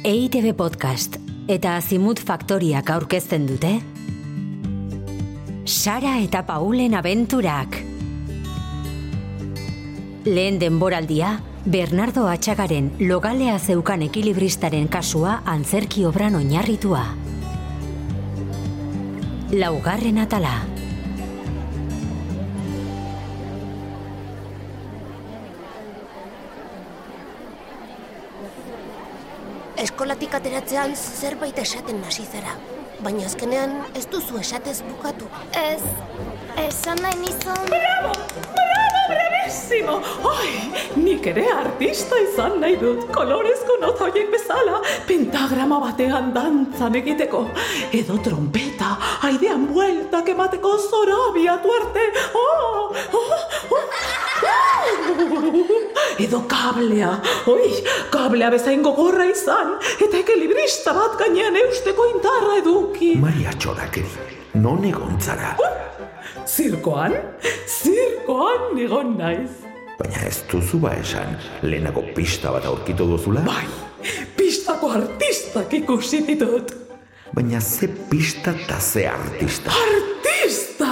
EITB Podcast eta Azimut Faktoriak aurkezten dute Sara eta Paulen abenturak Lehen denboraldia, Bernardo Atxagaren logalea zeukan ekilibristaren kasua antzerki obran oinarritua. Laugarren atala. Eskolatik ateratzean zerbait esaten hasi zara. Baina azkenean ez duzu esatez bukatu. Ez, esan nahi nizun... Bravo! Bravo, bravissimo! Ai, nik ere artista izan nahi dut. Kolorezko nota horiek bezala, pentagrama batean dantzan egiteko. Edo trompeta, aidean bueltak emateko zorabiatu arte. Oh, oh, oh. Edo kablea, oi, kablea bezain gogorra izan, eta ekilibrista bat gainean eusteko indarra eduki. Maria txorakeri, non egon zara? Zirkoan? Zirkoan egon naiz. Baina ez duzu ba esan, lehenako pista bat aurkitu duzula? Bai, pistako artistak ikusi ditut. Baina ze pista eta ze artista? Artista!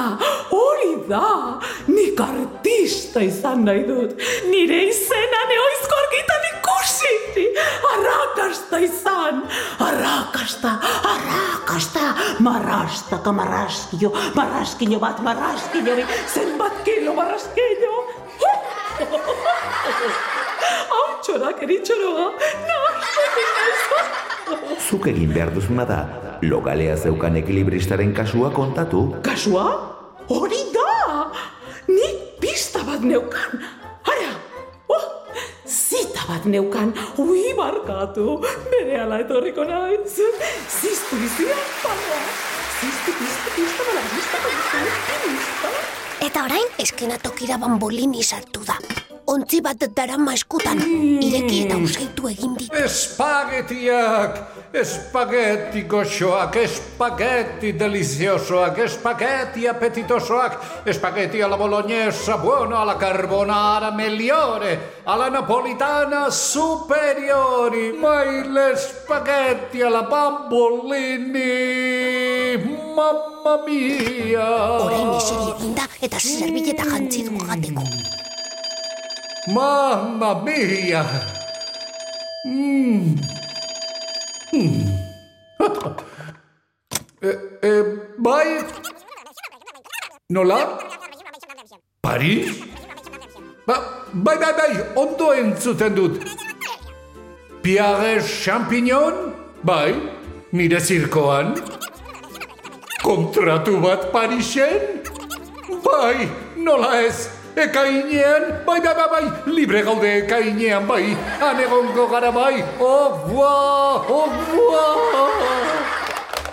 Hori da! Nik artista izan nahi dut. Nire izena ikusi! Arrakasta izan! Arrakasta! Arrakasta! Marrastaka marraskio! Marraskino bat marraskino! Zenbat kilo marraskino! Hau txorak eritxoroa! Naiz! Zuk egin behar duzuna da, logalea zeukan ekilibristaren kasua kontatu? Kasua? Bat neukan! Ui, barkatu! Bere ala etorriko naiz! Ziztu izia, parra! Ziztu, pista, bala, pista, pista, pista! Eta orain, eskenatokira bambolini sartu da. Ontzi bat darama eskutan, ireki eta usaitu egin dit. Espagetiak! Espageti goxoak, espageti deliciosoak, espageti apetitosoak, espageti alla bolognesa, buono alla carbonara, migliore, alla napolitana, superiori, ma il spaghetti alla bambolini, mamma mia! Orain eseri egin da eta zerbilleta jantzi du. Mamma mia! Mm. Mm. e, e, bai? Nola? Paris? Ba, bai, bai, bai, ondo entzuten dut. Pierre Champignon? Bai, nire zirkoan. Kontratu bat Parisen? Bai, nola ez? Ekainean, bai, bai, bai, bai, libre gaude ekainean, bai, anegongo gara bai, au revoir.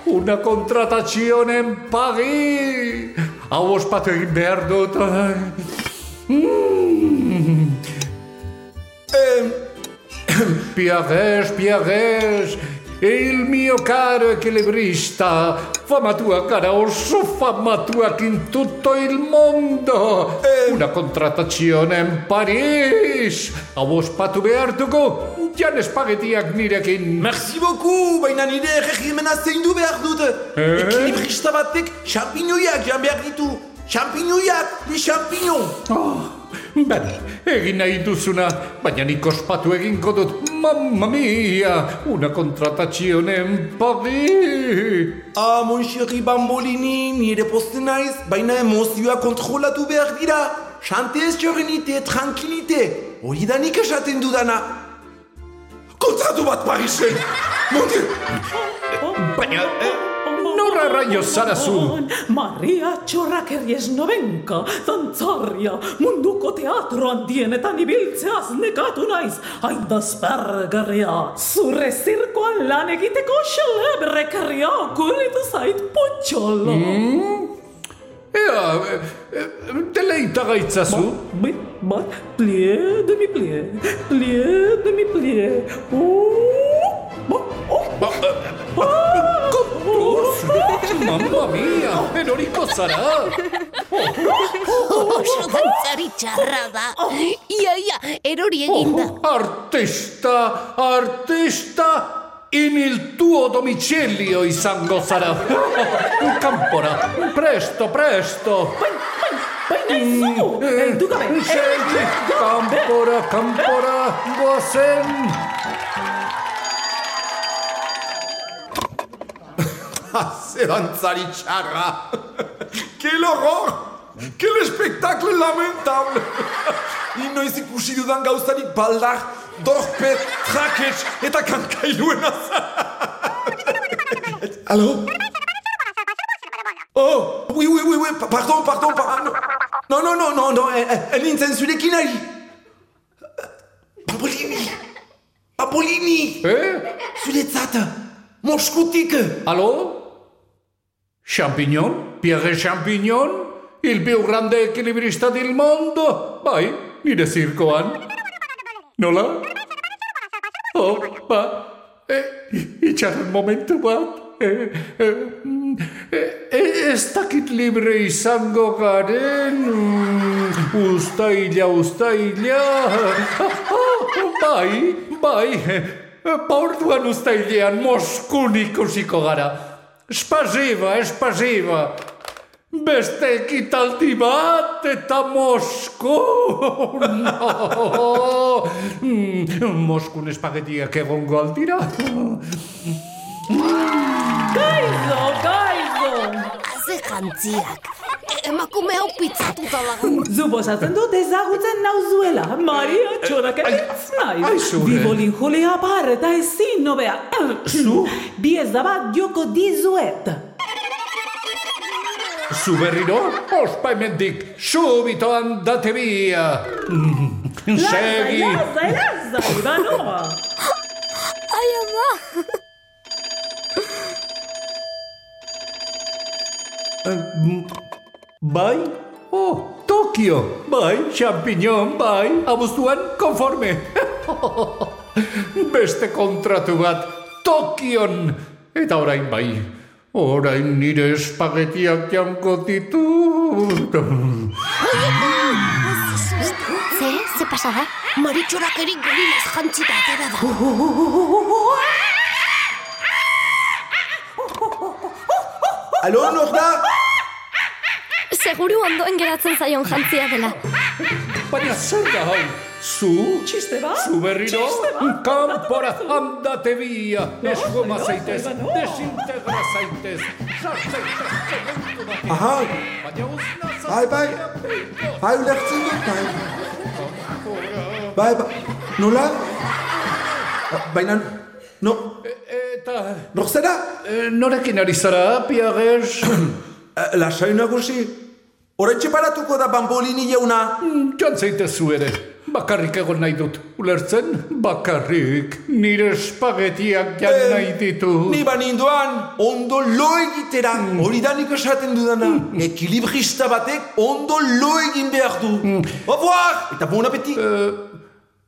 Una contratazione en Paris. Hau ospatu egin behar dut. Mm. Pierres, Pierres, il mio caro equilibrista, famatua cara osso famatua in tutto il mondo. Una contrattazione in Paris. Hau ospatu behar dugu, jan espagetiak nirekin. Merci beaucoup, baina nire erregimena zein du behar dut. Ekilibrista batek champignoiak jan behar ditu. Champignoiak, ni champignon. Oh, Bale, egin nahi duzuna, baina nik ospatu egingo dut. Mamma mia, una contrattazione in Paris. Ah, mon chéri bambolini, nire posten naiz, baina emozioa kontrolatu behar dira. Chantez, serenite, tranquilite. Hori da nik esaten dudana. Kontratu bat Parisen! Mon dieu! Baina, eh, norra raio zara zu? Maria Txorrakeri esnobenka, dantzarria, munduko teatro handienetan ibiltzeaz nekatu naiz, hain dazpergarria. Zure zirkoan lan egiteko xelebrekarria okulitu zait potxolo. Ea, eh, eh, deleita gaitzazu? Bi, bat, plie, demi plie, plie, demi plie. Oh, oh, oh. Ba, eh, mamma mia, eroriko zara. Oso dantzari txarra da. Ia, ia, erori egin da. Artista, artista, in il tuo domicilio izango zara. Kanpora, presto, presto. Gabe! Segi, kanpora, kanpora, goazen. Zer antzari txarra! Quel horror! Quel espectacle lamentable! Inoiz ikusi dudan gauzarik baldar, dorpe, trakets eta kankailuena Allo Oh, oui, oui, oui, oui, pa- pardon, pardon, pardon. Non, non, non, non, non, eh, eh, nintzen zurekin ari. Pampolini! Pampolini! Eh? Zuretzat, Moskutik! Allo? Champignon? Pierre Champignon? Il più grande equilibrista del mondo? Bai, nire zirkoan. Nola? Oh, ba, eh, itxarren momentu bat. Eh, eh, mm, eh, eh, ez dakit libre izango garen. Mm, ustaila. Oh, bai, bai. Portuan ustailean Moskun ikusiko gara. Spasiba, espasiba. Beste ekitaldi bat eta Mosko. No. Moskun espagetiak egongo aldira. Gaizo, gaizo! Haze jantziak. Emakume hau pitzatuta dago. Zubosatzen dut ezagutzen nauzuela. Maria txorak ai, ez naiz. ai, zure. Bibolin Julia par eta ezin nobea. Zu? Bi ez bat joko dizuet. Zu berriro? Ospa hemendik, subito andate via. Mm, Segi. Lazai, lazai, banoa. Ai, ama! Bai? Oh, Tokio. Bai, champignon, bai. Abuztuan, konforme. Beste kontratu bat, Tokion. Eta orain bai. Orain nire espagetiak janko ditu. Ze, ze pasa da? Maritxorak erik gelinez jantzita atera da. Alo, nor da? Seguru ondoen geratzen zaion jantzia dela. Baina zer da hau? Zu? Txiste bat? Zu berriro? Txiste bat? Kanpora andate via. Esgoma no, zaitez, no, no. desintegra zaitez. Sartzaitez. Aha, bai, bai. Bai, ulertzen dut, bai. Bai, bai. Nola? Baina, no, Eta... nor zera? eh, Norekin ari zara, Piages? Eh, Lasai nagusi. Horretxe paratuko da bambolini jauna. Joan zaitezu ere. Bakarrik egon nahi dut. Ulertzen? Bakarrik. Nire espagetiak jan Eh, nahi ditu. Ni banindoan, ondo lo egitera. Hori da nik esaten dudana. Ekilibrista batek ondo lo egin behar du. Au revoir, eta bon appetit.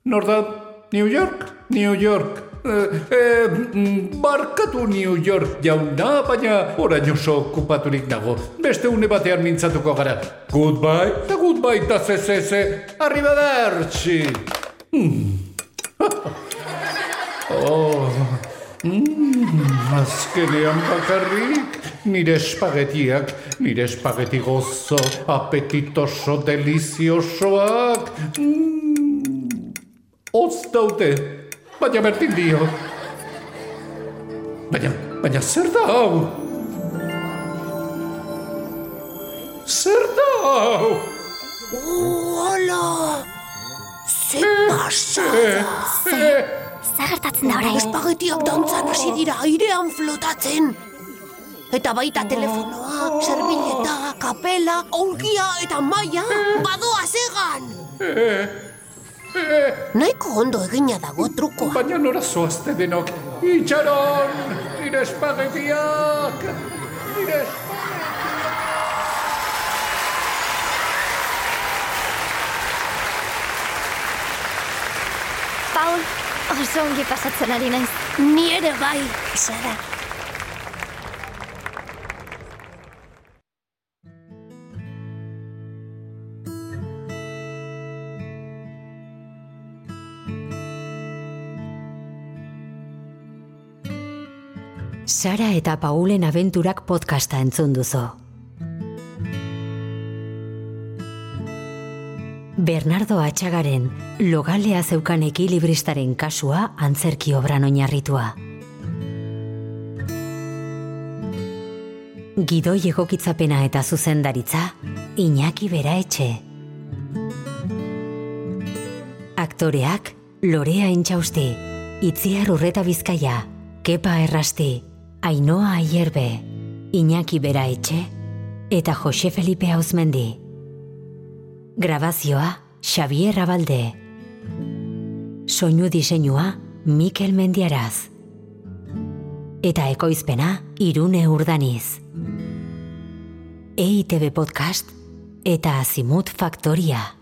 Nor da? New York? New York. Eh, mm, barkatu New York jauna, baina orain oso okupaturik dago. Beste une batean mintzatuko gara. Goodbye, eta goodbye, eta ze, ze, ze. Arrivederci. Oh, mm, azkenean bakarrik, nire espagetiak, nire espageti gozo, apetitoso, deliziosoak. Mm, Oz daute, baina bertin dio. Baina, baina zer da hau? Zer da hau? Hola! Ze pasada! Eh, Zer gertatzen da orain? Espagetiak dantzan hasi dira airean flotatzen. Eta baita telefonoa, serbileta, kapela, aurgia eta maia, badoa zegan! Nahiko ondo egina dago trukoa. Baina nora zoazte denok. Itxaron, nire espagetiak, nire espagetiak. Paul, oso ongi pasatzen ari naiz. Ni ere bai, Sara. Sara eta Paulen abenturak podcasta entzun duzu. Bernardo Atxagaren logalea zeukan ekilibristaren kasua antzerki obran oinarritua. Gidoi egokitzapena eta zuzendaritza, Iñaki Bera Etxe. Aktoreak, Lorea Intxausti, Itziar Urreta Bizkaia, Kepa Errasti, Ainoa Aierbe, Iñaki Bera Etxe, eta Jose Felipe Hauzmendi. Grabazioa, Xavier Abalde. Soinu diseinua, Mikel Mendiaraz. Eta ekoizpena, Irune Urdaniz. EITB Podcast eta Azimut Faktoria.